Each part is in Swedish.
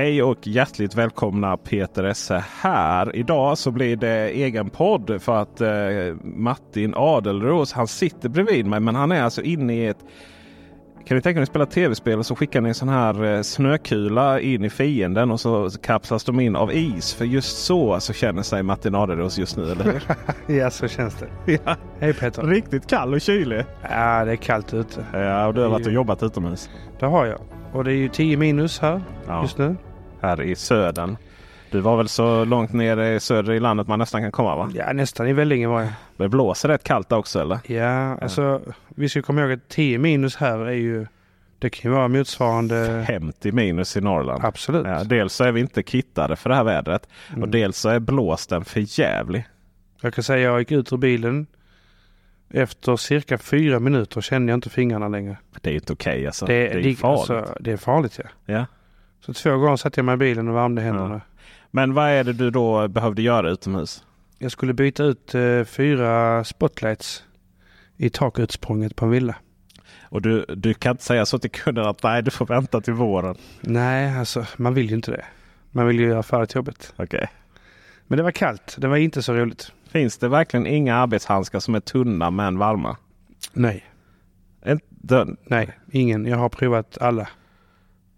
Hej och hjärtligt välkomna Peter Esse här. Idag så blir det egen podd för att eh, Martin Adelros han sitter bredvid mig men han är alltså inne i ett kan ni tänka er att spela tv-spel och så skickar ni en sån här eh, snökula in i fienden och så kapslas de in av is. För just så så känner sig Martin Adelros just nu, eller hur? ja, så känns det. ja. Hej Peter. Riktigt kall och kylig. Ja, det är kallt ute. Ja, och du har varit och jobbat utomhus. Det har jag. Och det är ju 10 minus här Ja. just nu. Här i södern. Du var väl så långt ner i söder i landet man nästan kan komma va? Ja, nästan i Vellinge var jag. Det blåser rätt kallt också eller? Ja, alltså vi ska komma ihåg att 10 minus här är ju... Det kan ju vara motsvarande... 50 minus i Norrland. Absolut. Ja, dels så är vi inte kittade för det här vädret. Och Mm. dels så är blåsten för jävlig. Jag kan säga jag gick ut ur bilen. Efter cirka fyra minuter kände jag inte fingrarna längre. Det är ju inte okej alltså. det, Det är farligt. Alltså, det är farligt ja. Ja. Så två gånger satte jag mig i bilen och värmde händerna. Men vad är det du då behövde göra utomhus? Jag skulle byta ut eh, fyra spotlights i takutsprånget på en villa. Och du, du kan inte säga så till kunden att nej du får vänta till våren. Nej, alltså man vill ju inte det. Man vill ju göra färdigt jobbet. Okej. Men det var kallt. Det var inte så roligt. Finns det verkligen inga arbetshandskar som är tunna men varma? Nej, Inte- nej, ingen. Jag har provat alla.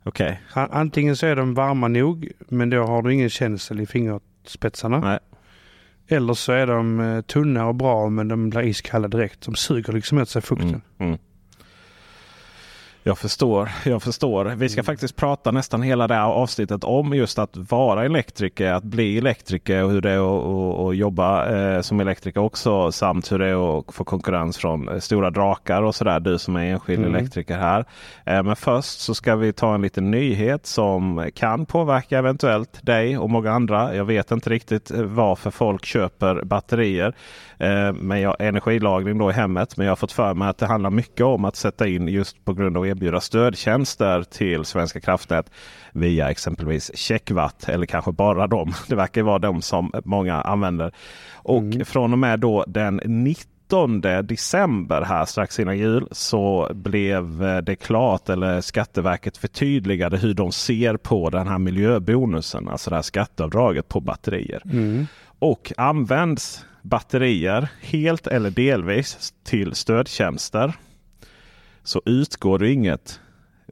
Okej. A- Antingen så är de varma nog, men då har du ingen känsel i fingerspetsarna. Nej. Eller så är de eh, tunna och bra, men de blir iskalla direkt. De suger liksom åt sig fukten. Mm, mm. Jag förstår, jag förstår. Vi ska Mm. faktiskt prata nästan hela det här avsnittet om just att vara elektriker, att bli elektriker och hur det är att, jobba eh, som elektriker också. Samt hur det är att få konkurrens från eh, stora drakar och sådär. Du som är enskild Mm. elektriker här. Eh, men först så ska vi ta en liten nyhet som kan påverka eventuellt dig och många andra. Jag vet inte riktigt eh, varför folk köper batterier. Eh, men jag, energilagring då i hemmet. Men jag har fått för mig att det handlar mycket om att sätta in just på grund av att erbjuda stödtjänster till Svenska kraftnät via exempelvis Checkwatt eller kanske bara dem. Det verkar vara de som många använder. Och Mm. från och med då den 19 december här strax innan jul så blev eh, det klart eller Skatteverket förtydligade hur de ser på den här miljöbonusen. Alltså det här skatteavdraget på batterier. Mm. Och används batterier helt eller delvis till stödtjänster så utgår det inget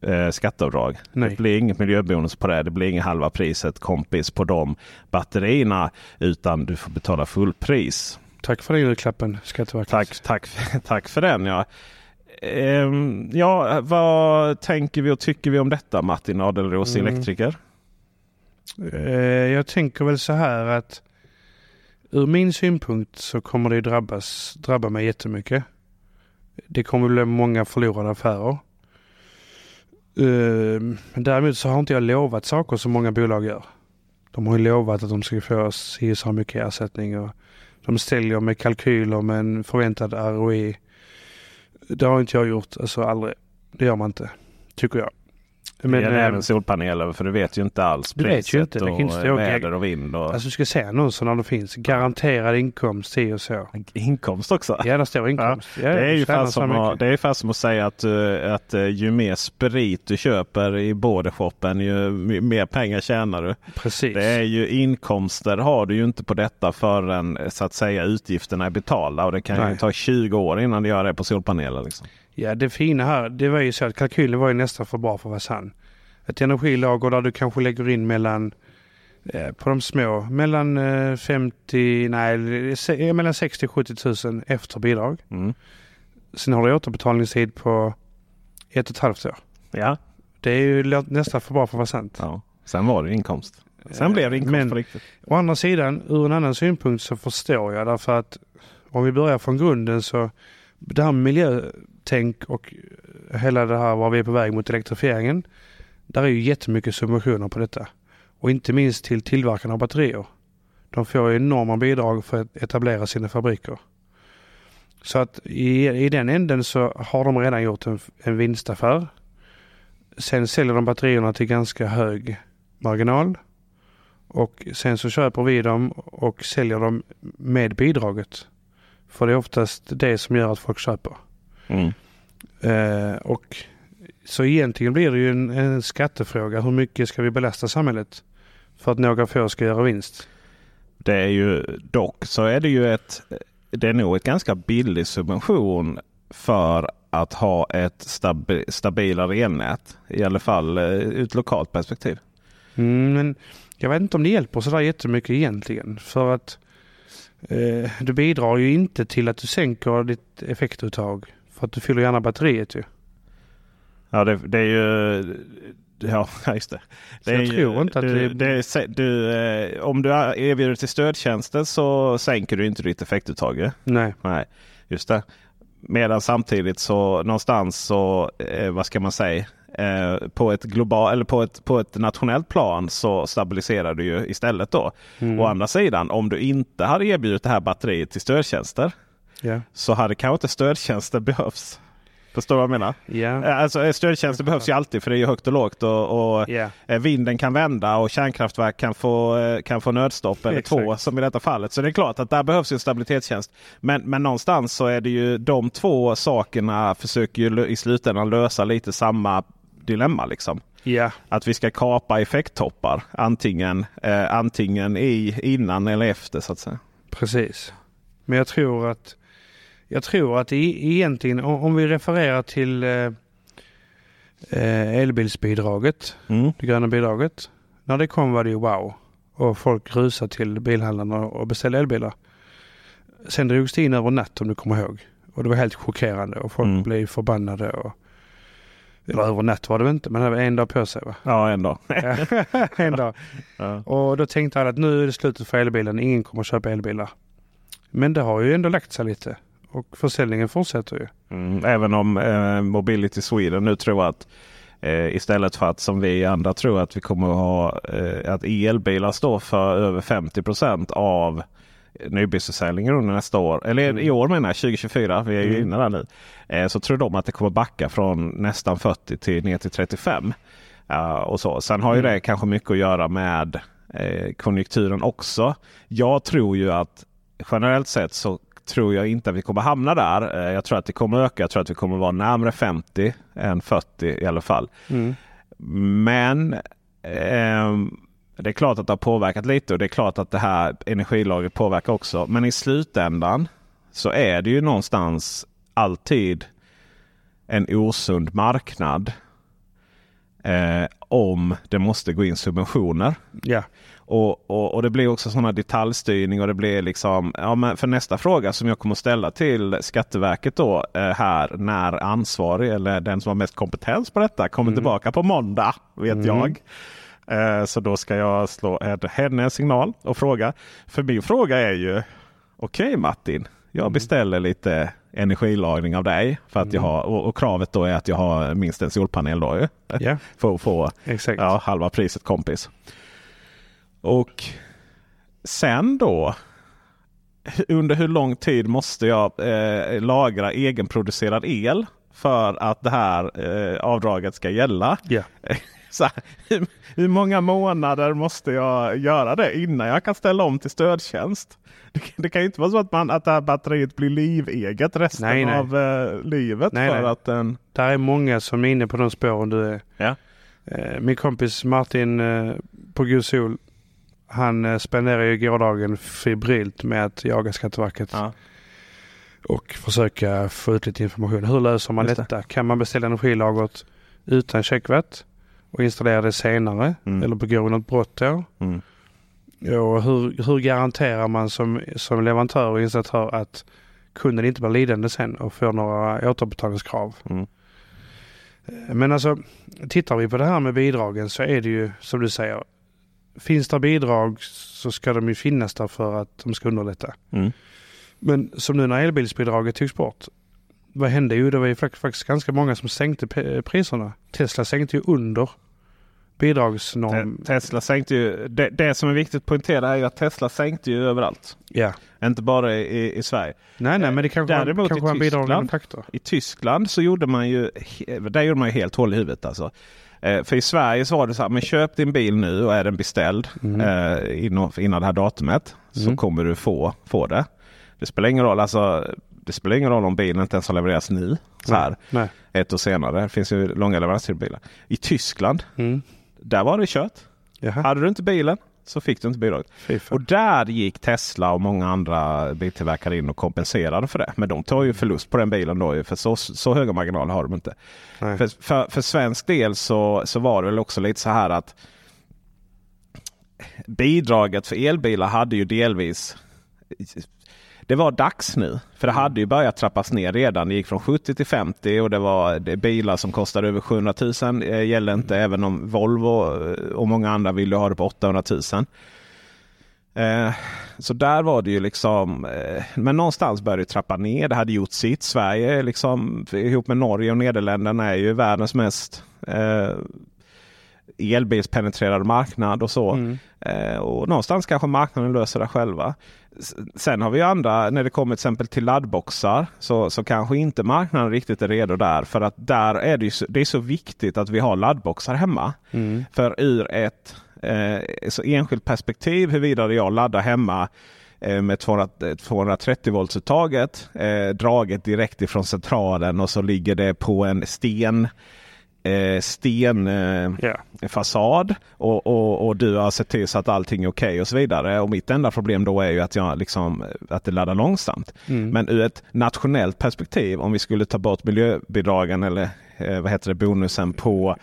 eh, skatteavdrag. Nej. Det blir inget miljöbonus på det. Det blir inget halva priset kompis på de batterierna. Utan du får betala fullpris. Tack för den julklappen, Skatteverket. Tack, tack, tack för den. Ja. Ehm, ja, vad tänker vi och tycker vi om detta Martin Adelros, Mm. elektriker? Eh, jag tänker väl så här att ur min synpunkt så kommer det drabbas, drabba mig jättemycket. Det kommer bli många förlorade affärer. Ehm, men däremot så har inte jag lovat saker som många bolag gör. De har ju lovat att de ska få si och så mycket ersättning och de säljer med kalkyler med en förväntad ROI. Det har inte jag gjort, alltså aldrig. Det gör man inte, tycker jag. Men, det eh, gäller även solpaneler för du vet ju inte alls Du vet priset ju inte, det och inte väder och vind. Och Alltså du ska se annonserna det finns. Garanterad inkomst, si och så. inkomst också. Ja, där står inkomst. Ja, Det är ju så som, att- det är ungefär som att säga att, eh, att eh, ju mer sprit du köper i bordershoppen ju mer pengar tjänar du. Precis. Det är ju inkomster har du ju inte på detta förrän så att säga utgifterna är betalda. Och det kan ju Nej. ta 20 år innan du gör det på solpaneler. Liksom. Ja, det fina här, det var ju så att kalkylen var ju nästan för bra för att vara sann. Ett energilager där du kanske lägger in mellan, eh, på de små, mellan eh, 50, nej, se- mellan 60 och 70 tusen efter bidrag. Mm. Sen har du återbetalningstid på ett och ett halvt år. Ja. Det är ju nästan för bra för att vara sant. ja, sen var det inkomst. Sen blev det inkomst men- på riktigt. Å andra sidan, ur en annan synpunkt så förstår jag därför att om vi börjar från grunden så det här med Tänk och hela det här var vi är på väg mot elektrifieringen. Där är ju jättemycket subventioner på detta. Och inte minst till tillverkarna av batterier. De får enorma bidrag för att etablera sina fabriker. Så att i, i den änden så har de redan gjort en, en vinstaffär. Sen säljer de batterierna till ganska hög marginal. Och sen så köper vi dem och säljer dem med bidraget. För det är oftast det som gör att folk köper. Mm. Eh, och Så egentligen blir det ju en, en skattefråga. Hur mycket ska vi belasta samhället för att några få ska göra vinst? Det är ju dock så är det ju ett det är nog ett ganska billig subvention för att ha ett stabi stabilare elnät. I alla fall eh, ur ett lokalt perspektiv. Mm, men jag vet inte om det hjälper sådär jättemycket egentligen. För att eh, du bidrar ju inte till att du sänker ditt effektuttag. För att du fyller gärna batteriet ju. Ja det, det är ju Ja, just det. det jag tror ju, inte att du, det... det du, eh, om du erbjuder till stödtjänster så sänker du inte ditt effektuttag. Nej. Nej, just det. Medan samtidigt så någonstans så, eh, vad ska man säga, eh, på ett global eller på ett, på ett nationellt plan så stabiliserar du ju istället då. Mm. Å andra sidan, om du inte hade erbjudit det här batteriet till stödtjänster yeah. så hade kanske inte stödtjänster behövts. Förstår du vad jag menar? Yeah. Alltså, eh, stödtjänster behövs ju alltid för det är ju högt och lågt. Och, och yeah. Vinden kan vända och kärnkraftverk kan få, eh, kan få nödstopp eller två som i detta fallet. Så det är klart att där behövs en stabilitetstjänst. Men, men någonstans så är det ju de två sakerna försöker ju i slutändan lösa lite samma dilemma. Liksom. Yeah. Att vi ska kapa effekttoppar antingen, eh, antingen i, innan eller efter så att säga. Precis. Men jag tror att jag tror att egentligen om vi refererar till eh, eh, elbilsbidraget, mm. det gröna bidraget. När det kom var det ju wow. Och folk rusade till bilhandlarna och beställde elbilar. Sen drogs det in över natt om du kommer ihåg. Och det var helt chockerande och folk mm. blev förbannade. Och, eller över natt var det väl inte, men det var en dag på sig va? Ja, en dag. en dag. Ja. Och då tänkte alla att nu är det slutet för elbilen. Ingen kommer köpa elbilar. Men det har ju ändå lagt sig lite. Och försäljningen fortsätter ju. Mm, även om eh, Mobility Sweden nu tror att eh, istället för att som vi andra tror att vi kommer att ha eh, att elbilar står för över 50% av nybilsförsäljningen under nästa år. Eller mm. i år menar jag 2024. Vi är ju mm. inne där nu. Eh, så tror de att det kommer backa från nästan 40 till ner till 35. Uh, och så. Sen har ju mm. det kanske mycket att göra med eh, konjunkturen också. Jag tror ju att generellt sett så tror jag inte att vi kommer hamna där. Eh, jag tror att det kommer öka. Jag tror att vi kommer vara närmare 50 än 40 i alla fall. Mm. Men eh, det är klart att det har påverkat lite och det är klart att det här energilagret påverkar också. Men i slutändan så är det ju någonstans alltid en osund marknad. Eh, om det måste gå in subventioner. Yeah. Och, och, och, det blir också sådana detaljstyrning och det blir liksom, ja men för nästa fråga som jag kommer att ställa till Skatteverket då eh, här när ansvarig eller den som har mest kompetens på detta kommer mm. tillbaka på måndag vet mm. jag. Eh, så då ska jag slå henne en signal och fråga. För min fråga är ju Okej okay, Martin, jag mm. beställer lite energilagring av dig. För att mm. jag har, och, och, kravet då är att jag har minst en solpanel då. Yeah. För att få ja, halva priset kompis. Och sen då under hur lång tid måste jag eh, lagra egenproducerad el för att det här eh, avdraget ska gälla? Yeah. Så här, hur, hur, många månader måste jag göra det innan jag kan ställa om till stödtjänst? Det, det kan ju inte vara så att, man, att det här batteriet blir liveget resten nej, nej. av eh, livet. Nej, för. Att den... Det är många som är inne på de spåren du är. Ja. Eh, min kompis Martin eh, på God Sol han eh, spenderar ju gårdagen febrilt med att jaga Skatteverket. Ja. Och försöka få ut lite information. Hur löser man detta? Det. Kan man beställa energilagret utan checkvett och installera det senare? Mm. Eller begå något brott då? Mm. Och hur, hur garanterar man som, som leverantör och installatör att kunden inte blir lidande sen och får några återbetalningskrav? Mm. Eh, men alltså, tittar vi på det här med bidragen så är det ju som du säger finns det bidrag så ska de ju finnas där för att de ska underlätta. Mm. Men som nu när elbilsbidraget togs bort. Vad hände? Jo, det var ju faktiskt ganska många som sänkte priserna. Tesla sänkte ju under bidragsnorm. Tesla sänkte ju, det, det, som är viktigt att poängtera är ju att Tesla sänkte ju överallt. Ja. Inte bara i, i Sverige. Nej, nej, men det kanske, Däremot kanske bidragande faktor. I Tyskland så gjorde man ju, där gjorde man ju helt hål i huvudet alltså. Eh, för i Sverige så var det så här, men köp din bil nu och är den beställd mm. eh, innan, innan det här datumet mm. så kommer du få, få det. Det spelar ingen roll, alltså, det spelar ingen roll om bilen inte ens har levererats nu. Så här, Nej. ett år senare. Det finns ju långa leveranstider på bilar. I Tyskland, Mm. där var det kört. Jaha. Hade du inte bilen så fick du inte bidraget. Fy fan. Och där gick Tesla och många andra biltillverkare in och kompenserade för det. Men de tar ju förlust på den bilen då. För så, så höga marginaler har de inte. För, för, för svensk del så, så var det väl också lite så här att bidraget för elbilar hade ju delvis det var dags nu. För det hade ju börjat trappas ner redan. Det gick från 70 till 50 och det var det bilar som kostade över 700 000. Eh, gäller inte även om Volvo eh, och många andra ville ha det på 800 000. Eh, så där var det ju liksom. Eh, men någonstans började det trappa ner. Det hade gjort sitt. Sverige liksom ihop med Norge och Nederländerna är ju världens mest eh, elbilspenetrerad marknad och så. Mm. Eh, och någonstans kanske marknaden löser det själva. Sen har vi andra, när det kommer till exempel till laddboxar så, så kanske inte marknaden riktigt är redo där. För att där är det, så, det är så viktigt att vi har laddboxar hemma. Mm. För ur ett eh, så enskilt perspektiv huruvida jag laddar hemma eh, med 200, eh, 230 voltsuttaget eh, draget direkt ifrån centralen och så ligger det på en sten eh, sten eh, fasad och, och, och du har sett till så att allting är okej och så vidare. Och mitt enda problem då är ju att, jag liksom, att det laddar långsamt. Mm. Men ur ett nationellt perspektiv om vi skulle ta bort miljöbidragen eller eh, vad heter det, bonusen på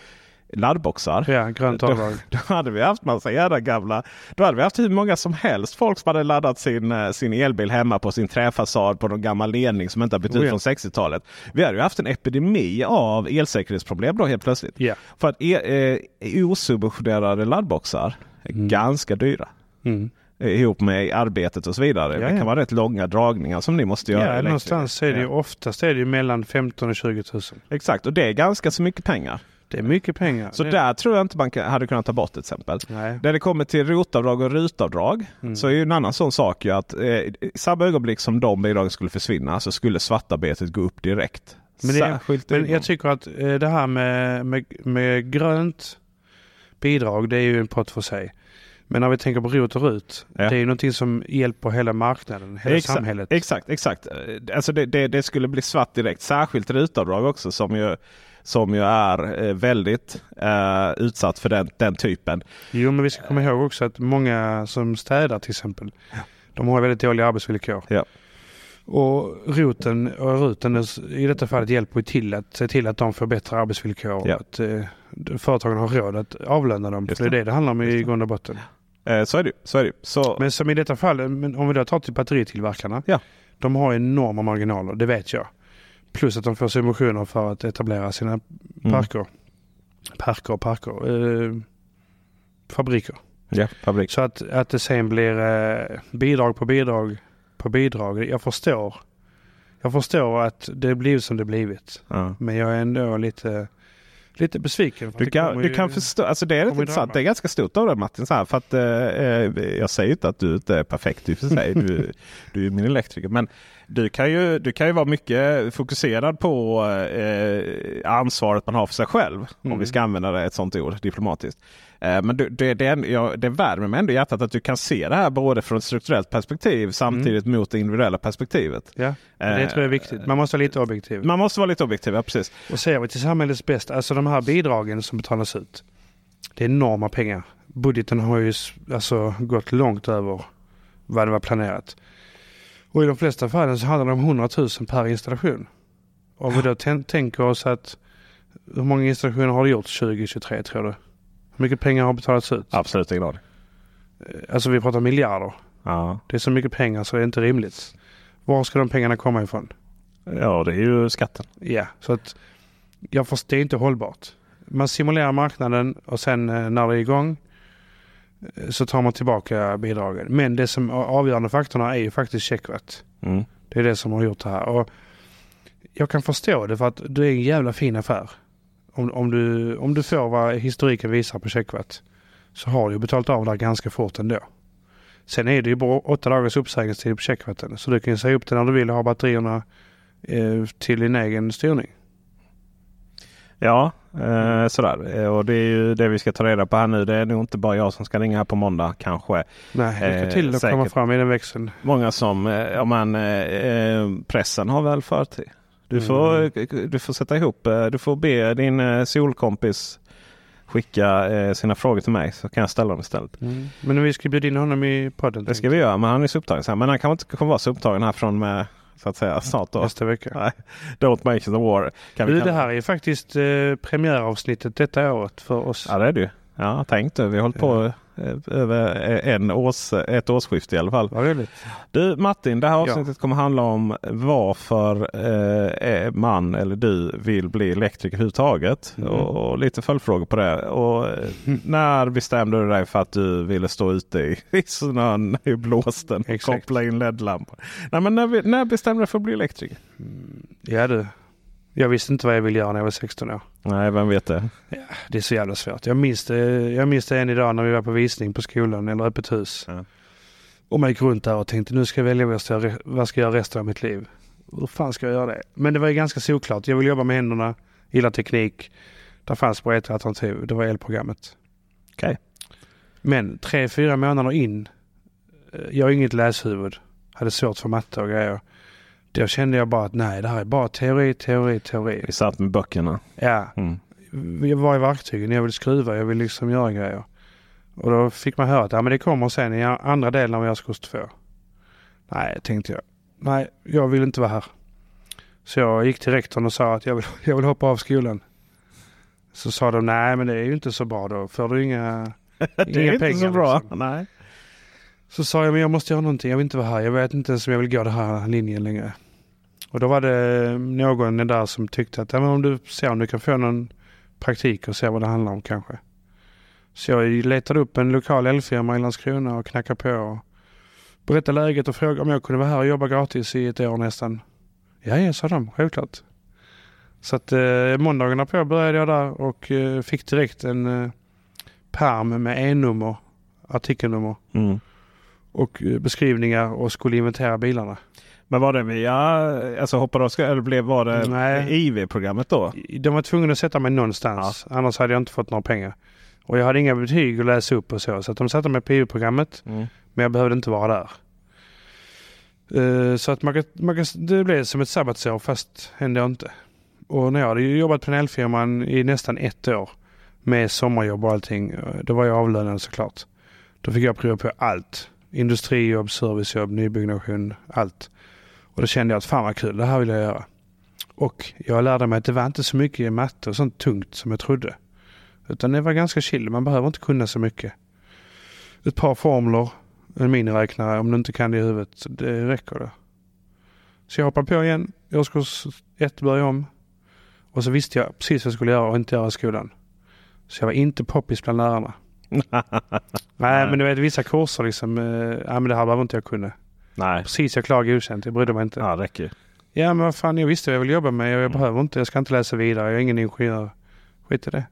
laddboxar. ja, grönt Då, då hade vi haft massa jävla gamla. Då hade vi haft hur många som helst folk som hade laddat sin, eh, sin elbil hemma på sin träfasad på någon gammal ledning som inte har bytt Oh ut från 60-talet. Vi hade ju haft en epidemi av elsäkerhetsproblem då helt plötsligt. Ja. För att e, eh, osubventionerade laddboxar är Mm. ganska dyra. Mm. Ihop med arbetet och så vidare. Ja, det kan vara rätt långa dragningar som ni måste göra. Ja, elektriker. någonstans är det ju Ja. oftast är det ju mellan 15 och 20 000. Exakt, och det är ganska så mycket pengar. Det är mycket pengar. Så det... där tror jag inte man hade kunnat ta bort till exempel. Nej. När det kommer till rotavdrag och rutavdrag Mm. så är ju en annan sån sak ju att eh, i samma ögonblick som de bidragen skulle försvinna så skulle svartarbetet gå upp direkt. Men det- Men jag tycker att eh, det här med, med, med grönt bidrag, det är ju en pott för sig. Men när vi tänker på ROT och RUT, Ja. det är ju någonting som hjälper hela marknaden, hela exakt, samhället. Exakt, exakt. Eh, Alltså det, det, det skulle bli svart direkt. Särskilt rutavdrag också som ju, som ju är eh, väldigt eh, utsatt för den, den typen. Jo, men vi ska komma ihåg också att många som städar till exempel, de har väldigt dåliga arbetsvillkor. Ja. Och roten och ruten i detta fallet hjälper till att se till att de får bättre arbetsvillkor. Ja. Att eh, företagen har råd att avlöna dem. Just För det är det. det handlar om i grund och botten. Eh, så är det. Så är det. Så, Men som i detta fall, men om vi då tar till batteritillverkarna. Ja. De har enorma marginaler, det vet jag. Plus att de får subventioner för att etablera sina mm. parker. Parker och parker. Eh, fabriker. Ja, fabrik. Så att, att det sen blir eh, bidrag på bidrag på bidrag. Jag förstår. Jag förstår att det blivit som det blivit. Ja. Men jag är ändå lite, lite besviken. Du kan, du ju- kan förstå, alltså det är ju intressant. Det är ganska stort av dig Martin. Så här, för att, eh, eh, jag säger inte att du inte är perfekt i och för sig. Du, du är min elektriker. Men du kan, ju, du kan ju vara mycket fokuserad på eh, ansvaret man har för sig själv. Om Mm. vi ska använda det, ett sånt ord diplomatiskt. Eh, men det, det, är ändå- ja, det värmer mig ändå hjärtat att du kan se det här både från ett strukturellt perspektiv samtidigt mot det individuella perspektivet. Ja, det Eh, tror jag är viktigt. Man måste vara lite objektiv. Man måste vara lite objektiv, ja, precis. Och ser vi till samhällets bästa, alltså de här bidragen som betalas ut. Det är enorma pengar. Budgeten har ju alltså gått långt över vad det var planerat. Och i de flesta fallen så handlar det om 100 000 per installation. Om vi då tän- tänker oss att hur många installationer har det gjorts 2023 tror du? Hur mycket pengar har betalats ut? Absolut ingen aning. Eh, Alltså vi pratar miljarder. Ja. Det är så mycket pengar så det är inte rimligt. Var ska de pengarna komma ifrån? ja, det är ju skatten. Ja, så att jag förstår, det är inte hållbart. Man simulerar marknaden och sen eh, när det är igång så tar man tillbaka bidragen. Men det som är avgörande faktorerna är ju faktiskt checkvat. Mm. Det är det som har gjort det här. Och jag kan förstå det för att det är en jävla fin affär. Om, om, du, om du får vad historiken visar på checkvat så har du betalt av där ganska fort ändå. Sen är det ju bara åtta dagars uppsägningstid på checkvatten. Så du kan ju säga upp det när du vill och ha batterierna eh, till din egen styrning. Ja, eh, sådär. Eh, Och det är ju det vi ska ta reda på här nu. Det är nog inte bara jag som ska ringa här på måndag kanske. Nej, lycka Eh, till att komma säkert. fram i den växeln. Många som, eh, ja men eh, eh, pressen har väl förtid. Du får, du får sätta ihop, eh, du får be din eh, solkompis skicka eh, sina frågor till mig så kan jag ställa dem istället. Mm. Men vi ska bjuda in honom i podden. Det ska vi göra, men han är så upptagen. Så här. Men han kanske inte kommer vara så upptagen här från med så att säga snart då. Nästa vecka. Nej, don't it a war. Kan vi Du, kalla- det här är faktiskt eh, premiäravsnittet detta året för oss. Ja det är det ju. Ja, tänk du. Vi har hållit på över en års, ett årsskifte i alla fall. Vad roligt. Du Martin, det här Ja. avsnittet kommer handla om varför eh, man eller du vill bli elektriker överhuvudtaget. Mm. Och, och lite följdfrågor på det. Och, eh, när bestämde du dig för att du ville stå ute i, i snön i blåsten och koppla in LED-lampor? Nej, men när, när bestämde du dig för att bli elektriker? Ja du. Jag visste inte vad jag ville göra när jag var 16 år. Nej, vem vet det? Det är så jävla svårt. Jag minns det, jag minns det än idag när vi var på visning på skolan eller öppet hus. Ja. Och man gick runt där och tänkte nu ska jag välja vad jag ska, göra- vad jag ska göra resten av mitt liv. Hur fan ska jag göra det? Men det var ju ganska såklart. Jag vill jobba med händerna, gillar teknik. Det fanns bara ett alternativ. Det var elprogrammet. Okej. Men tre, fyra månader in. eh, Jag är inget läshuvud. Hade svårt för matte och grejer. Då kände jag bara att nej, det här är bara teori, teori, teori. Vi satt med böckerna. Ja, Mm. vad är verktygen? Jag vill skruva, jag vill liksom göra grejer. Och då fick man höra att ja, men det kommer sen i andra delen av årskurs två. Nej, tänkte jag. Nej, jag vill inte vara här. Så jag gick till rektorn och sa att jag vill, jag vill hoppa av skolan. Så sa de nej men det är ju inte så bra då. Får du inga, Det är inga inte pengar. så bra. liksom. Nej. Så sa jag men jag måste göra någonting. Jag vill inte vara här. Jag vet inte ens om jag vill gå den här linjen längre. Och då var det någon där som tyckte att ja, men om du ser om du kan få någon praktik och se vad det handlar om kanske. Så jag letade upp en lokal elfirma i Landskrona och knackade på och berättade läget och frågade om jag kunde vara här och jobba gratis i ett år nästan. Ja, ja, sa de. Självklart. Så att eh, måndagarna på började jag där och eh, fick direkt en eh, pärm med E-nummer, artikelnummer Mm. och eh, beskrivningar och skulle inventera bilarna. Men var det via, alltså hoppade av, eller blev, var det Nej. IV-programmet då? De var tvungna att sätta mig någonstans. Annars hade jag inte fått några pengar. Och jag hade inga betyg att läsa upp och så. Så att de satte mig på EU-programmet. Mm. Men jag behövde inte vara där. Eh, så att man kan, man kan, det blev som ett sabbatsår fast ändå inte. Och när jag hade jobbat på den elfirman i nästan ett år med sommarjobb och allting. eh, Då var jag avlönad såklart. Då fick jag prova på allt. Industrijobb, servicejobb, nybyggnation, allt. Och då kände jag att fan vad kul, det här vill jag göra. Och jag lärde mig att det var inte så mycket matte och sånt tungt som jag trodde. Utan det var ganska chill, man behöver inte kunna så mycket. Ett par formler, en miniräknare om du inte kan det i huvudet, det räcker det. Så jag hoppade på igen, i årskurs ett började om. Och så visste jag precis vad jag skulle göra och inte göra i skolan. Så jag var inte poppis bland lärarna. Nej, men du vet vissa kurser liksom, eh, ja men det här behöver inte jag kunna. Nej, Precis, jag klarade godkänt, jag brydde mig inte. ja, det räcker ju. Ja men vad fan, jag visste vad jag vill jobba med och jag Mm. behöver inte, jag ska inte läsa vidare, jag är ingen ingenjör. Skit i det.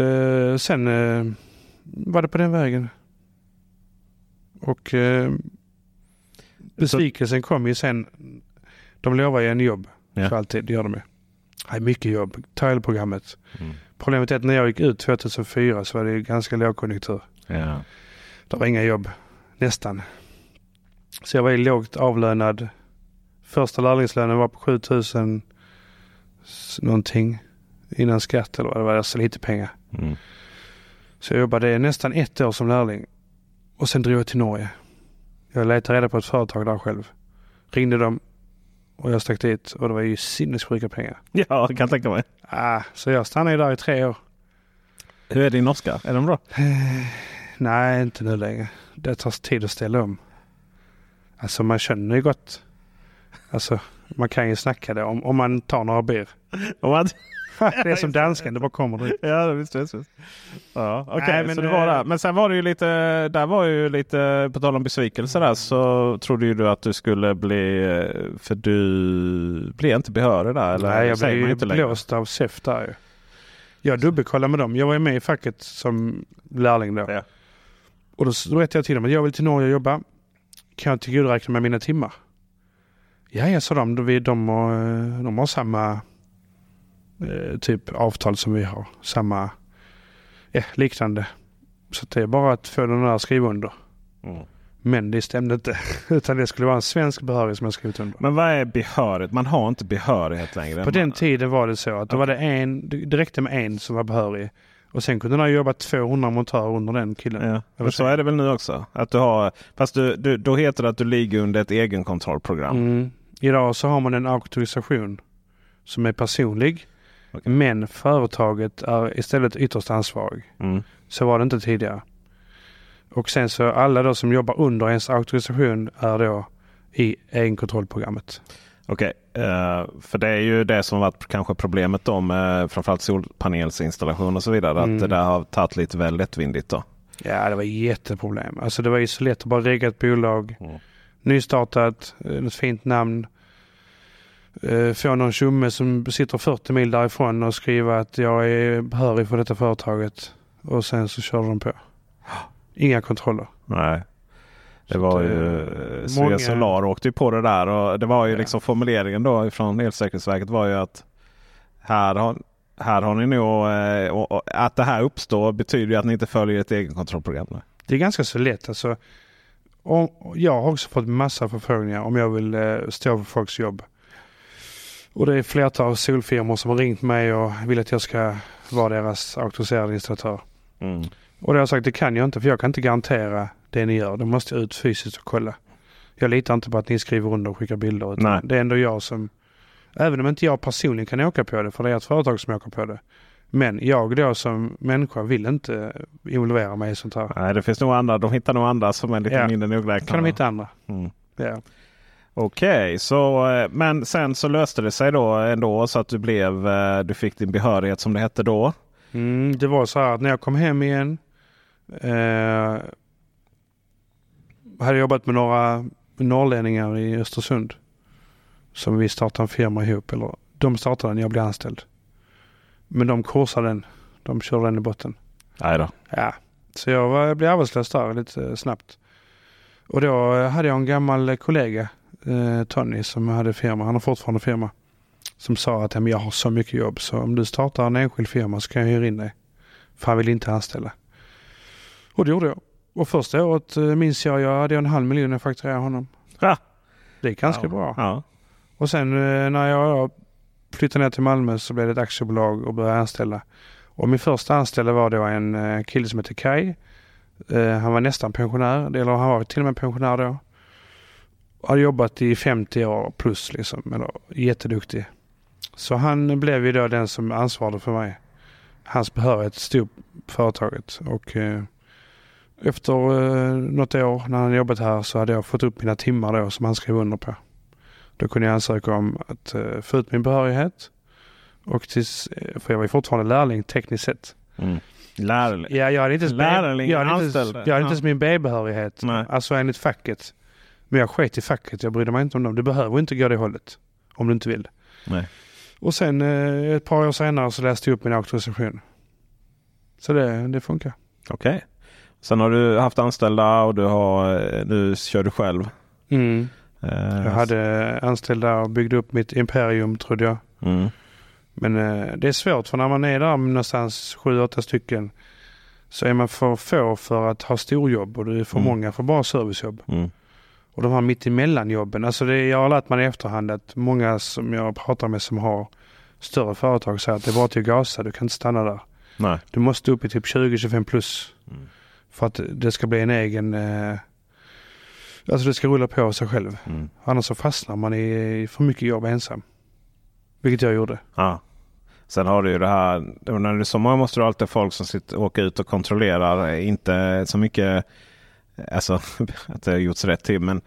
Eh, sen eh, var det på den vägen. Och uh, besvikelsen kom ju sen. De lovar ju en jobb Ja. för alltid, det gör de ju. Det är mycket jobb, Tile-programmet. Mm. Problemet är att när jag gick ut 2004 så var det ganska lågkonjunktur. Ja. Det var inga jobb, nästan. Så jag var ju lågt avlönad. Första lärlingslönen var på 7000 s- någonting innan skatt eller vad det var, så lite pengar. Mm. Så jag jobbade nästan ett år som lärling och sen drog jag till Norge. Jag letade reda på ett företag där själv. Ringde dem och jag stack dit och det var ju sinnessjuka pengar. ja, jag kan tänka mig. Ah, så jag stannade ju där i tre år. Hur är din norska? Är den bra? Nej, inte nu längre. Det tar tid att ställa om. Alltså man känner ju gott. Alltså man kan ju snacka det om, om man tar några bir. Man- det är som dansken, det bara kommer dit. Ja, visst, visst, visst. Ja, okej, Nej, men så det var det- där. Men sen var det ju lite, där var ju lite, på tal om besvikelse där, så trodde ju du att du skulle bli, eh, för du blev inte behörig där? Eller Nej, jag blev ju inte längre? blåst av SEF där ju. Jag dubbelkollade med dem. Jag var ju med i facket som lärling då. Ja. Och då berättade jag till dem att jag vill till Norge och jobba. Kan jag tillgodoräkna mig mina timmar? Ja, jag sa de. De, de, har, de har samma eh, typ avtal som vi har. Samma, ja, liknande. Så det är bara att få den där skriva under. Mm. Men det stämde inte. Utan det skulle vara en svensk behörighet som jag skrivit under. Men vad är behörighet? Man har inte behörighet längre. På den tiden var det så att då var det en, det räckte med en som var behörig. Och sen kunde man jobba 200 montörer under den killen. Ja, så är det väl nu också? Att du har, fast du, du, då heter det att du ligger under ett egenkontrollprogram. Mm. Idag så har man en auktorisation som är personlig. Okej. Men företaget är istället ytterst ansvarig. Mm. Så var det inte tidigare. Och sen så alla då som jobbar under ens auktorisation är då i egenkontrollprogrammet. Okej, eh, för det är ju det som varit kanske problemet då med framförallt solpanelsinstallation och så vidare. Att Mm. det där har tagit lite väl lättvindigt då. Ja, det var jätteproblem. Alltså det var ju så lätt att bara regga ett bolag. Mm. Nystartat, eh, ett fint namn. Eh, Få någon tjomme som sitter 40 mil därifrån och skriva att jag är behörig för detta företaget. Och sen så kör de på. Inga kontroller. Nej. Det var ju eh, eh, många- Solar åkte ju på det där och det var ju Ja. liksom formuleringen då från Elsäkerhetsverket var ju att här har, här har ni nog eh, och, och, att det här uppstår betyder ju att ni inte följer ett egenkontrollprogram. Det är ganska så lätt. Alltså, om, jag har också fått massa förfrågningar om jag vill eh, stå för folks jobb. Och det är flertal solfirmor som har ringt mig och vill att jag ska vara deras auktoriserade installatör. Mm. Och det har jag sagt, det kan jag inte för jag kan inte garantera det ni gör. Då måste jag ut fysiskt och kolla. Jag litar inte på att ni skriver under och skickar bilder. Utan Nej. Det är ändå jag som, även om inte jag personligen kan åka på det, för det är ett företag som åker på det. Men jag då som människa vill inte involvera mig i sånt här. Nej, det finns nog andra. De hittar nog andra som är lite Ja. mindre nogräknade. Kan de hitta andra? Mm. Ja. Okej, så eh, men sen så löste det sig då ändå så att du blev eh, du fick din behörighet som det hette då. Mm, det var så här att när jag kom hem igen eh, hade jobbat med några norrlänningar i Östersund. Som vi startade en firma ihop. Eller de startade den, jag blev anställd. Men de korsade den. De körde den i botten. Nej då. Ja, så jag, var, jag blev arbetslös där lite snabbt. Och då eh, hade jag en gammal kollega, eh, Tony, som hade firma. Han har fortfarande firma. Som sa att "Ja, men jag har så mycket jobb så om du startar en enskild firma så kan jag hyra in dig. För han vill inte anställa. Och det gjorde jag. Och första året eh, minns jag, jag hade en halv miljon jag fakturerade honom. Ja. Det är ganska ja. bra. Ja. Och sen eh, när jag flyttade ner till Malmö så blev det ett aktiebolag och började anställa. Och min första anställda var då en eh, kille som heter Kai. Han var nästan pensionär, eller han var till och med pensionär då. Har jobbat i 50 år plus liksom, eller jätteduktig. Så han blev ju då den som ansvarade för mig. Hans behörighet stod på företaget och efter eh, något år när han jobbat här så hade jag fått upp mina timmar då som han skrev under på. Då kunde jag ansöka om att eh, få ut min behörighet. Och tills, eh, för jag var ju fortfarande lärling tekniskt sett. Mm. Lärling. Ja, jag hade inte ens Lärling, jag hade inte, jag hade Ja. inte ens min B-behörighet. Alltså enligt facket. Men jag sket i facket. Jag brydde mig inte om dem. Du behöver inte gå det hållet. Om du inte vill. Nej. Och sen eh, ett par år senare så läste jag upp min auktorisation. Så det, det funkar. Okej. Sen har du haft anställda och du har, eh, nu kör du själv. Mm. Eh, Jag hade anställda och byggde upp mitt imperium trodde jag. Mm. Men eh, det är svårt för när man är där någonstans sju, åtta stycken så är man för få för att ha storjobb och det är för Mm. många för bara servicejobb. Mm. Och de här mittemellanjobben, alltså det, jag har lärt mig i efterhand att många som jag pratar med som har större företag säger att det är bara till att gasa, du kan inte stanna där. Nej. Du måste upp i typ 20-25 plus Mm. För att det ska bli en egen, eh, alltså det ska rulla på sig själv. Mm. Annars så fastnar man i, för mycket jobb ensam. Vilket jag gjorde. Ja. Sen har du ju det här, när du är så många måste du alltid ha folk som sitter, åker ut och kontrollerar. Inte så mycket, alltså att det har gjorts rätt till. Men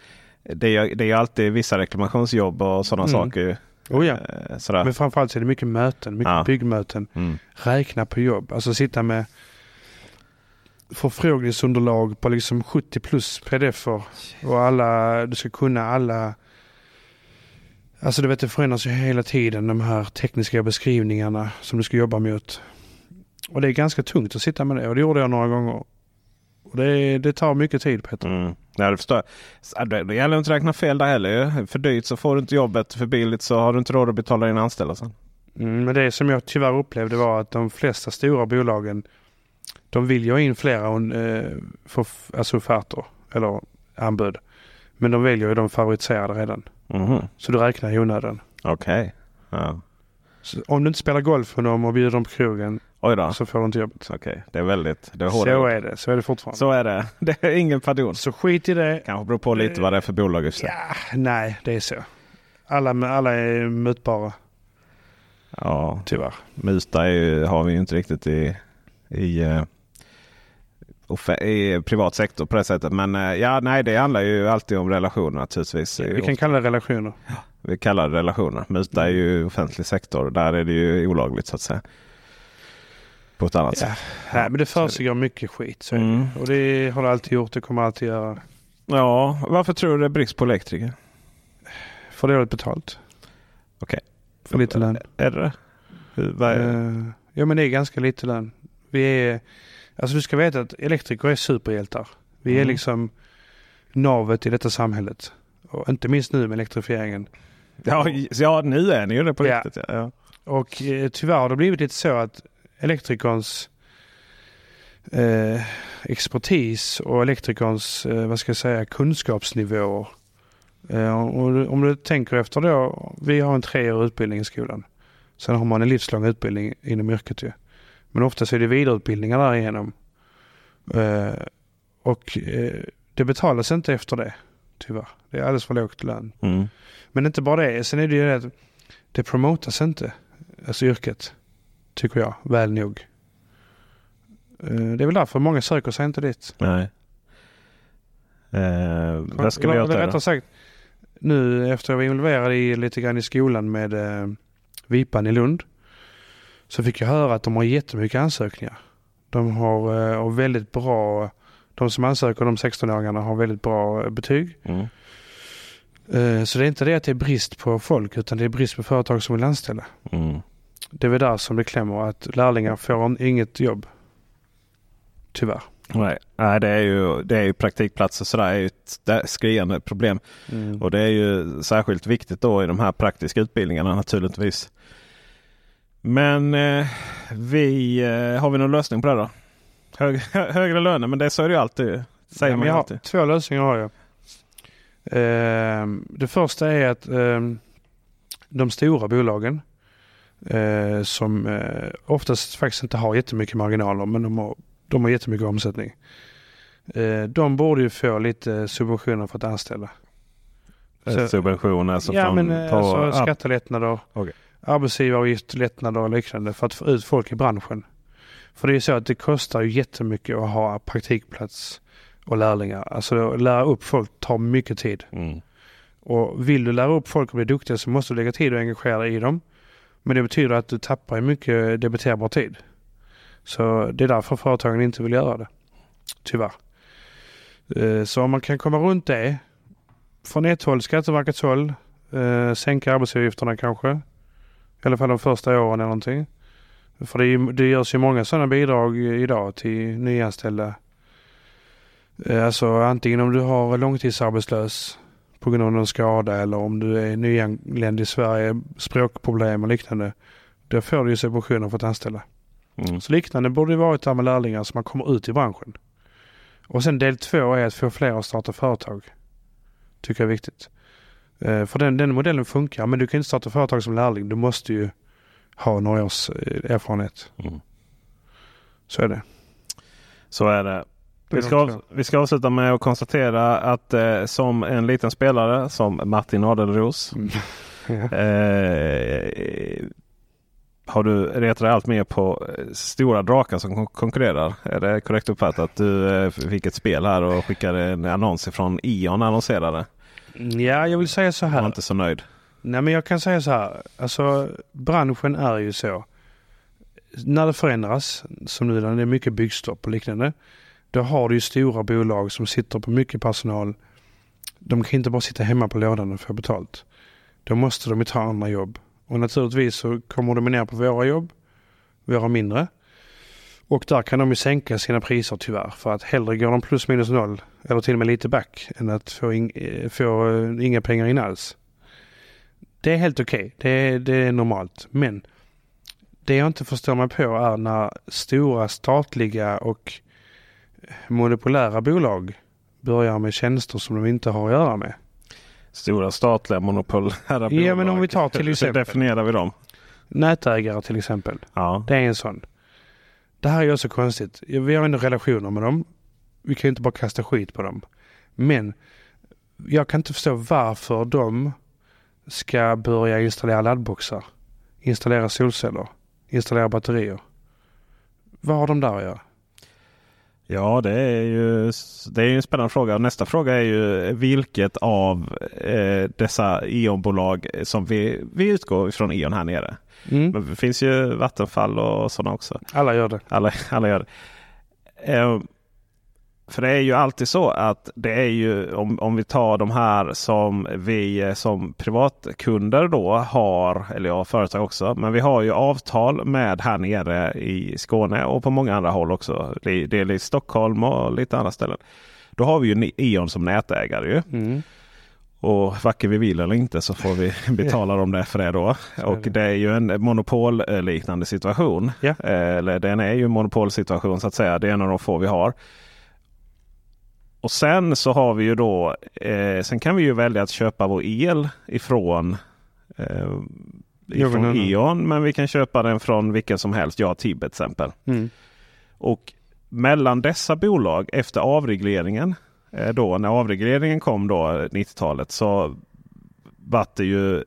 det är, det är alltid vissa reklamationsjobb och sådana Mm. saker. Oh ja. Eh, Sådär. Men framförallt så är det mycket möten, mycket Ja. byggmöten. Mm. Räkna på jobb, alltså sitta med förfrågningsunderlag på liksom 70 plus pdf-er och alla, du ska kunna alla Alltså du vet det förändras ju hela tiden de här tekniska beskrivningarna som du ska jobba mot. Och det är ganska tungt att sitta med det och det gjorde jag några gånger. Och det, det tar mycket tid Peter. Mm. Ja, det förstår jag. Det, gäller inte att räkna fel där heller. För dyrt så får du inte jobbet. För billigt så har du inte råd att betala din anställda sen. Mm, men det som jag tyvärr upplevde var att de flesta stora bolagen de vill ju ha in flera eh, för, alltså offerter eller anbud. Men de väljer ju de favoritiserade redan. Mhm. Så du räknar i onödan. Okej. Ja. Så om du inte spelar golf med dem och bjuder dem på krogen Oj då. så får du inte jobbet. Okej, det är väldigt... Det är Så hårda ord. är det. Så är det fortfarande. Så är det. Det är ingen pardon. Så skit i det. Kanske beror på lite vad det är för bolag sig. Ja, nej, det är så. Alla, alla är mutbara, Ja, tyvärr. muta är har vi ju inte riktigt i, i, eh, i privat sektor på det sättet. Men eh, ja, nej, det handlar ju alltid om relationer naturligtvis. Vi kan kalla det relationer. Vi kallar det relationer. Muta är ju offentlig sektor. Där är det ju olagligt så att säga. På ett annat Ja. sätt. Nej, men det försiggår mycket skit. Så. Mm. Och det har det alltid gjort. Det kommer alltid göra. Ja, varför tror du det är brist på elektriker? För dåligt betalt. Okej. För lite lön. Är det det? Hur- är- Uh, ja men det är ganska lite lön. Vi är, alltså du ska veta att elektriker är superhjältar. Vi är Mm. liksom navet i detta samhället. Och inte minst nu med elektrifieringen. Ja, ja, nu är ni ju det på Ja. riktigt. Ja. Och eh, tyvärr har det blivit lite så att elektrikerns eh, expertis och elektrikerns, eh, vad ska jag säga, kunskapsnivåer. Eh, och om du tänker efter då, vi har en treårig utbildning i skolan. Sen har man en livslång utbildning inom yrket ju. Men ofta så är det vidareutbildningar därigenom. Eh, och eh, det betalas inte efter det, tyvärr. Det är alldeles för lågt lön. Mm. Men inte bara det. Sen är det ju det att det promotas inte. Alltså yrket. Tycker jag. Väl nog. Eh, Det är väl därför många söker sig inte dit. Nej. Eh, vad ska vi göra eller då? Rättare sagt. Nu efter jag var involverad i, lite grann i skolan med eh, Vipan i Lund. Så fick jag höra att de har jättemycket ansökningar. De har eh, och väldigt bra. De som ansöker, de 16-åringarna, har väldigt bra eh, betyg. Mm. Eh, Så det är inte det att det är brist på folk utan det är brist på företag som vill anställa. Mm. Det är väl där som det klämmer att lärlingar får inget jobb. Tyvärr. Nej, Nej det, är ju, det är ju praktikplatser så det är ju ett skriande problem. Och det är ju särskilt viktigt då i de här praktiska utbildningarna naturligtvis. Men eh, vi, eh, har vi någon lösning på det då? Hög, hö- högre löner, men det så är det ju alltid. Säger Ja, man alltid. har, två lösningar har jag. Ehm, det första är att ehm, de stora bolagen eh, som eh, oftast faktiskt inte har jättemycket marginaler men de har, de har jättemycket omsättning. Eh, de borde ju få lite subventioner för att anställa. Så- Subventioner alltså ja från, men eh, på, alltså ja, skattelättnader, Okej. arbetsgivaravgiftlättnader och liknande för att få ut folk i branschen. För det är ju så att det kostar ju jättemycket att ha praktikplats och lärlingar. Alltså att lära upp folk tar mycket tid. mm. Och vill du lära upp folk och bli duktiga så måste du lägga tid och engagera dig i dem. Men det betyder att du tappar mycket debiterbar tid. Så det är därför företagen inte vill göra det. Tyvärr. Eh, Så om man kan komma runt det från ett håll, Skatteverkets håll, eh, sänka arbetsgivaravgifterna kanske. I alla fall de första åren eller någonting. För det, är, det görs ju många sådana bidrag idag till nyanställda. Eh, Alltså antingen om du har långtidsarbetslös på grund av någon skada eller om du är nyanländ i Sverige, språkproblem och liknande. Då får du ju subventioner för att anställa. Mm. Så liknande borde det varit där med lärlingar så man kommer ut i branschen. Och sen del två är att få fler att starta företag. Tycker jag är viktigt. Eh, För den, den modellen funkar men du kan inte starta företag som lärling. Du måste ju ha några års eh, erfarenhet. Mm. Så är det. Så är det. Vi ska, vi ska avsluta med att konstatera att eh, som en liten spelare som Martin Adelros Mm. Ja. eh, har du retat dig allt mer på eh, stora drakar som kon- konkurrerar. Är det korrekt uppfattat att du eh, fick ett spel här och skickade en annons ifrån Ion annonserade? Ja, jag vill säga så Jag var här. inte så nöjd. Nej men jag kan säga så här. Alltså branschen är ju så. När det förändras, som nu när det är mycket byggstopp och liknande. Då har du ju stora bolag som sitter på mycket personal. De kan inte bara sitta hemma på lådan och få betalt. Då måste de ju ta andra jobb. Och naturligtvis så kommer de ner på våra jobb. Våra mindre. Och där kan de ju sänka sina priser tyvärr. För att hellre går de plus minus noll. Eller till och med lite back. Än att få, in, eh, få eh, inga pengar in alls. Det är helt okej. Det, är- det är normalt. Men det jag inte förstår mig på är när stora statliga och monopolära bolag börjar med tjänster som de inte har att göra med. Stora statliga monopolära bolag. Ja men om vi tar till Hur exempel definierar vi dem? nätägare till exempel. Ja. Det är en sån. Det här är ju också konstigt. Vi har ändå relationer med dem. Vi kan ju inte bara kasta skit på dem. Men jag kan inte förstå varför de ska börja installera laddboxar, installera solceller, installera batterier. Vad har de där att göra? Ja, det är ju det är en spännande fråga. Nästa fråga är ju vilket av eh, dessa E.ON-bolag som vi, vi utgår ifrån E.ON här nere. Mm. Men det finns ju Vattenfall och sådana också. Alla gör det. Alla, alla gör det. Eh, för det är ju alltid så att det är ju om, om vi tar de här som vi eh, som privatkunder då har, eller ja företag också. Men vi har ju avtal med här nere i Skåne och på många andra håll också. Det är i Stockholm och lite andra ställen. Då har vi ju E.ON som nätägare ju. Mm. Och varken vi vill eller inte så får vi betala dem det för det då. Och det. är ju en monopolliknande situation. Eh, Eller den är ju en monopolsituation så att säga. Det är en av de få vi har. Och sen så har vi ju då. Eh, sen kan vi ju välja att köpa vår el ifrån eh, ifrån. E.ON. Men vi kan köpa den från vilken som helst. Ja, Tibet till exempel. Mm. Och mellan dessa bolag efter avregleringen. eh, Då, när avregleringen kom då 90-talet så var det ju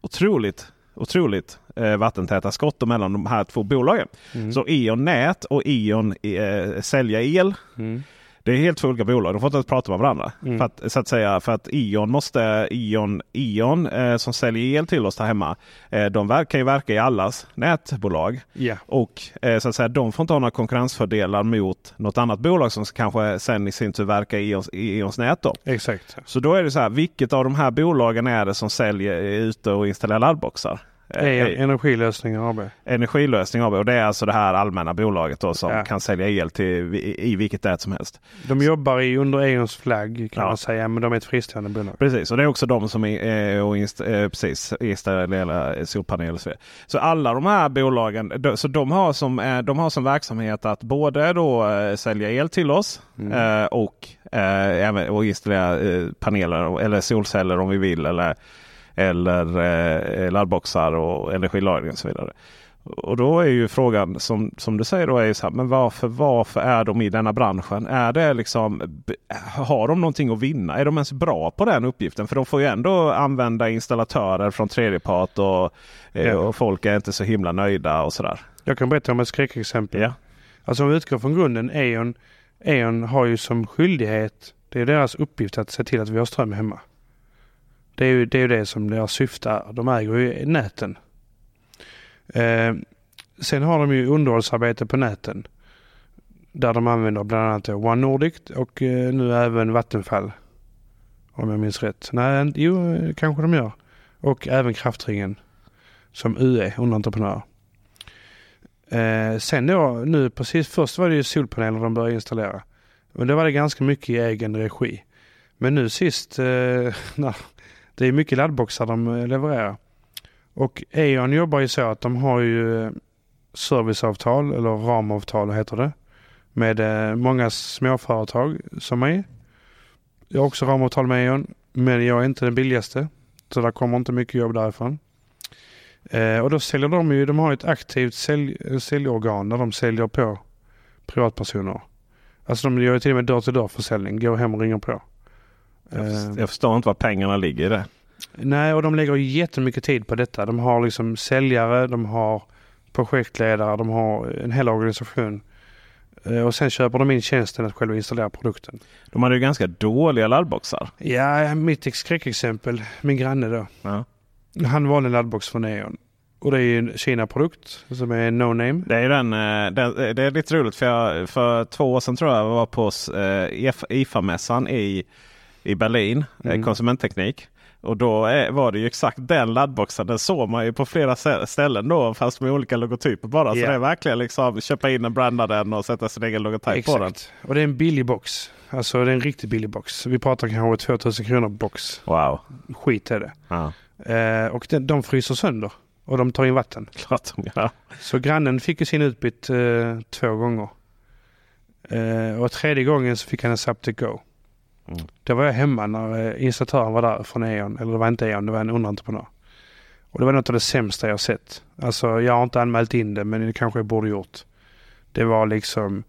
otroligt, otroligt eh, vattentäta skott mellan de här två bolagen. Mm. Så E.ON Nät och E.ON eh, Sälja El. Mm. Det är helt två olika bolag. De får inte ens prata med varandra. Mm. För, att, så att säga, för att E.ON måste, E.ON, E.ON eh, som säljer el till oss där hemma. Eh, de verkar, kan ju verka i allas nätbolag. Ja. Och eh, så att säga, de får inte ha några konkurrensfördelar mot något annat bolag som kanske sen i sin tur verkar i Eons, i Eons nät. Då. Exakt. Så då är det så här, vilket av de här bolagen är det som säljer ute och installerar laddboxar? Det är Eh, Energilösningar AB. Energilösning AB och det är alltså det här allmänna bolaget då som Ja. kan sälja el till i, i vilket nät som helst. De jobbar i, under E.ONs flagg kan Ja. man säga, men de är ett fristående bolag. Precis, och det är också de som är, och inst, eh, precis, installerar solpaneler så. Så alla de här bolagen, de, så de har, som, eh, de har som verksamhet att både då eh, sälja el till oss Mm. eh, och, eh, och installera eh, paneler eller solceller om vi vill. Eller, eller eh, laddboxar och energilagring och så vidare. Och då är ju frågan som, som du säger då är ju så här, men varför, varför är de i denna branschen? Är det liksom, har de någonting att vinna? Är de ens bra på den uppgiften? För de får ju ändå använda installatörer från tredjepart och, eh, Ja. och folk är inte så himla nöjda och sådär. Jag kan berätta om ett skräckexempel. Ja. Alltså om vi utgår från grunden, E.ON, E.ON har ju som skyldighet, det är deras uppgift att se till att vi har ström hemma. Det är ju det, är det som deras syfte är. De äger ju näten. Eh, sen har de ju underhållsarbete på näten. Där de använder bland annat One Nordic och eh, nu även Vattenfall. Om jag minns rätt. Nej, jo, kanske de gör. Och även Kraftringen som UE, underentreprenör. Eh, sen då, nu precis först var det ju solpaneler de började installera. Men då var det ganska mycket i egen regi. Men nu sist, eh, när, det är mycket laddboxar de eh, levererar. Och E.ON jobbar ju så att de har ju eh, serviceavtal, eller ramavtal heter det, med eh, många småföretag som är. Jag har också ramavtal med E.ON, men jag är inte den billigaste. Så där kommer inte mycket jobb därifrån. Eh, och då säljer de ju, de har ett aktivt sälj, säljorgan där de säljer på privatpersoner. Alltså de gör ju till och med dörr till dörr försäljning, går hem och ringer på. Jag, Eh, först- jag förstår inte var pengarna ligger i det. Nej, och de lägger jättemycket tid på detta. De har liksom säljare, de har projektledare, de har en hel organisation. Eh, Och sen köper de in tjänsten att själva installera produkten. De hade ju ganska dåliga laddboxar. Ja, mitt skräckexempel, min granne då. Ja. Han valde en laddbox från E.ON. Och det är ju en Kina-produkt som är no name. Det är den, eh, det är lite roligt för jag, för två år sedan tror jag var på eh, IFA-mässan i, i Berlin, eh, Mm. konsumentteknik. Och då är, var det ju exakt den laddboxen. Den såg man ju på flera stä- ställen då fast med olika logotyper bara. Så Ja. det är verkligen liksom köpa in den, branda den och sätta sin egen logotyp på den. Exakt. Och det är en billig box. Alltså det är en riktigt billig box. Vi pratar kanske 2000 kronor box. Wow. Skit är det. Ja, Eh, och den, de fryser sönder. Och de tar in vatten. klart de gör. Så grannen fick ju sin utbytt eh, två gånger. Eh, och tredje gången så fick han en Zaptec Go. Mm. Då var jag hemma när eh, instruktören installatören var där från E.ON. Eller det var inte E.ON, det var en underentreprenör. Och det var något av det sämsta jag sett. Alltså jag har inte anmält in det men det kanske jag borde gjort. Det var liksom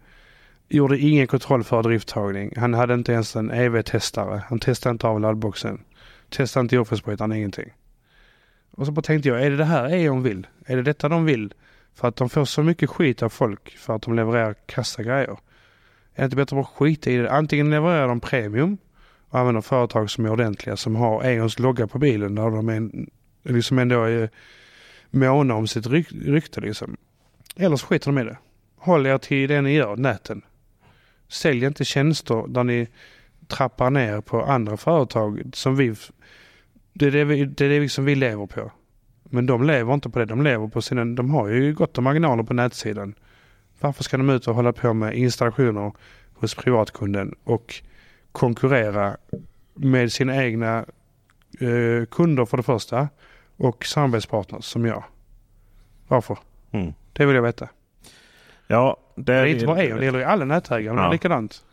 Gjorde ingen kontroll för drifttagning. Han hade inte ens en EV-testare. Han testade inte av laddboxen. Testade inte jordfelsbrytaren, ingenting. Och så bara tänkte jag, är det det här E.ON vill? Är det detta de vill? För att de får så mycket skit av folk för att de levererar kassa grejer. Är det inte bättre att skita i det? Antingen levererar de premium och använder företag som är ordentliga som har E.ONs logga på bilen där de är, liksom ändå är måna om sitt ryk, rykte liksom. Eller så skiter de i det. Håll er till det ni gör, näten. Sälj inte tjänster där ni trappar ner på andra företag som vi... Det är det vi, det är det liksom vi lever på. Men de lever inte på det. De lever på sina... De har ju gott om marginaler på nätsidan. Varför ska de ut och hålla på med installationer hos privatkunden och konkurrera med sina egna eh, kunder för det första och samarbetspartners som jag. Varför? Mm. Det vill jag veta. Ja, det, Det är inte bara E.ON, det gäller ju alla nätägare. Ja. Likadant.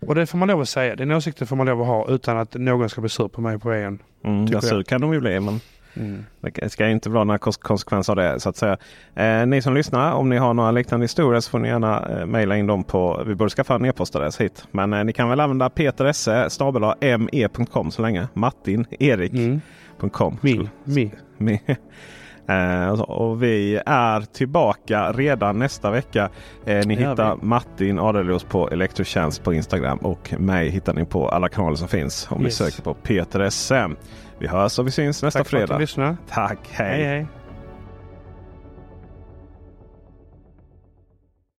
Och det får man lov att säga. Den åsikten får man lov att ha utan att någon ska bli sur på mig på E.ON. Mm, ja, så kan de ju bli. Men Mm. det ska inte vara några kons- konsekvenser av det så att säga. Eh, ni som lyssnar, om ni har några liknande historier så får ni gärna eh, mejla in dem på, vi borde skaffa en e-postadress hit. Men eh, ni kan väl använda peteresse me.com så länge. Martin Erik.com. Mm. Mi. Mi. Mi. Eh, och vi är tillbaka redan nästa vecka. Eh, ni hittar Martin Adelius på Elektrotjänst på Instagram och mig hittar ni på alla kanaler som finns om Yes. ni söker på Peter SM. Vi hörs och vi syns nästa Tack för att fredag. du lyssnade. Tack, Hej hej.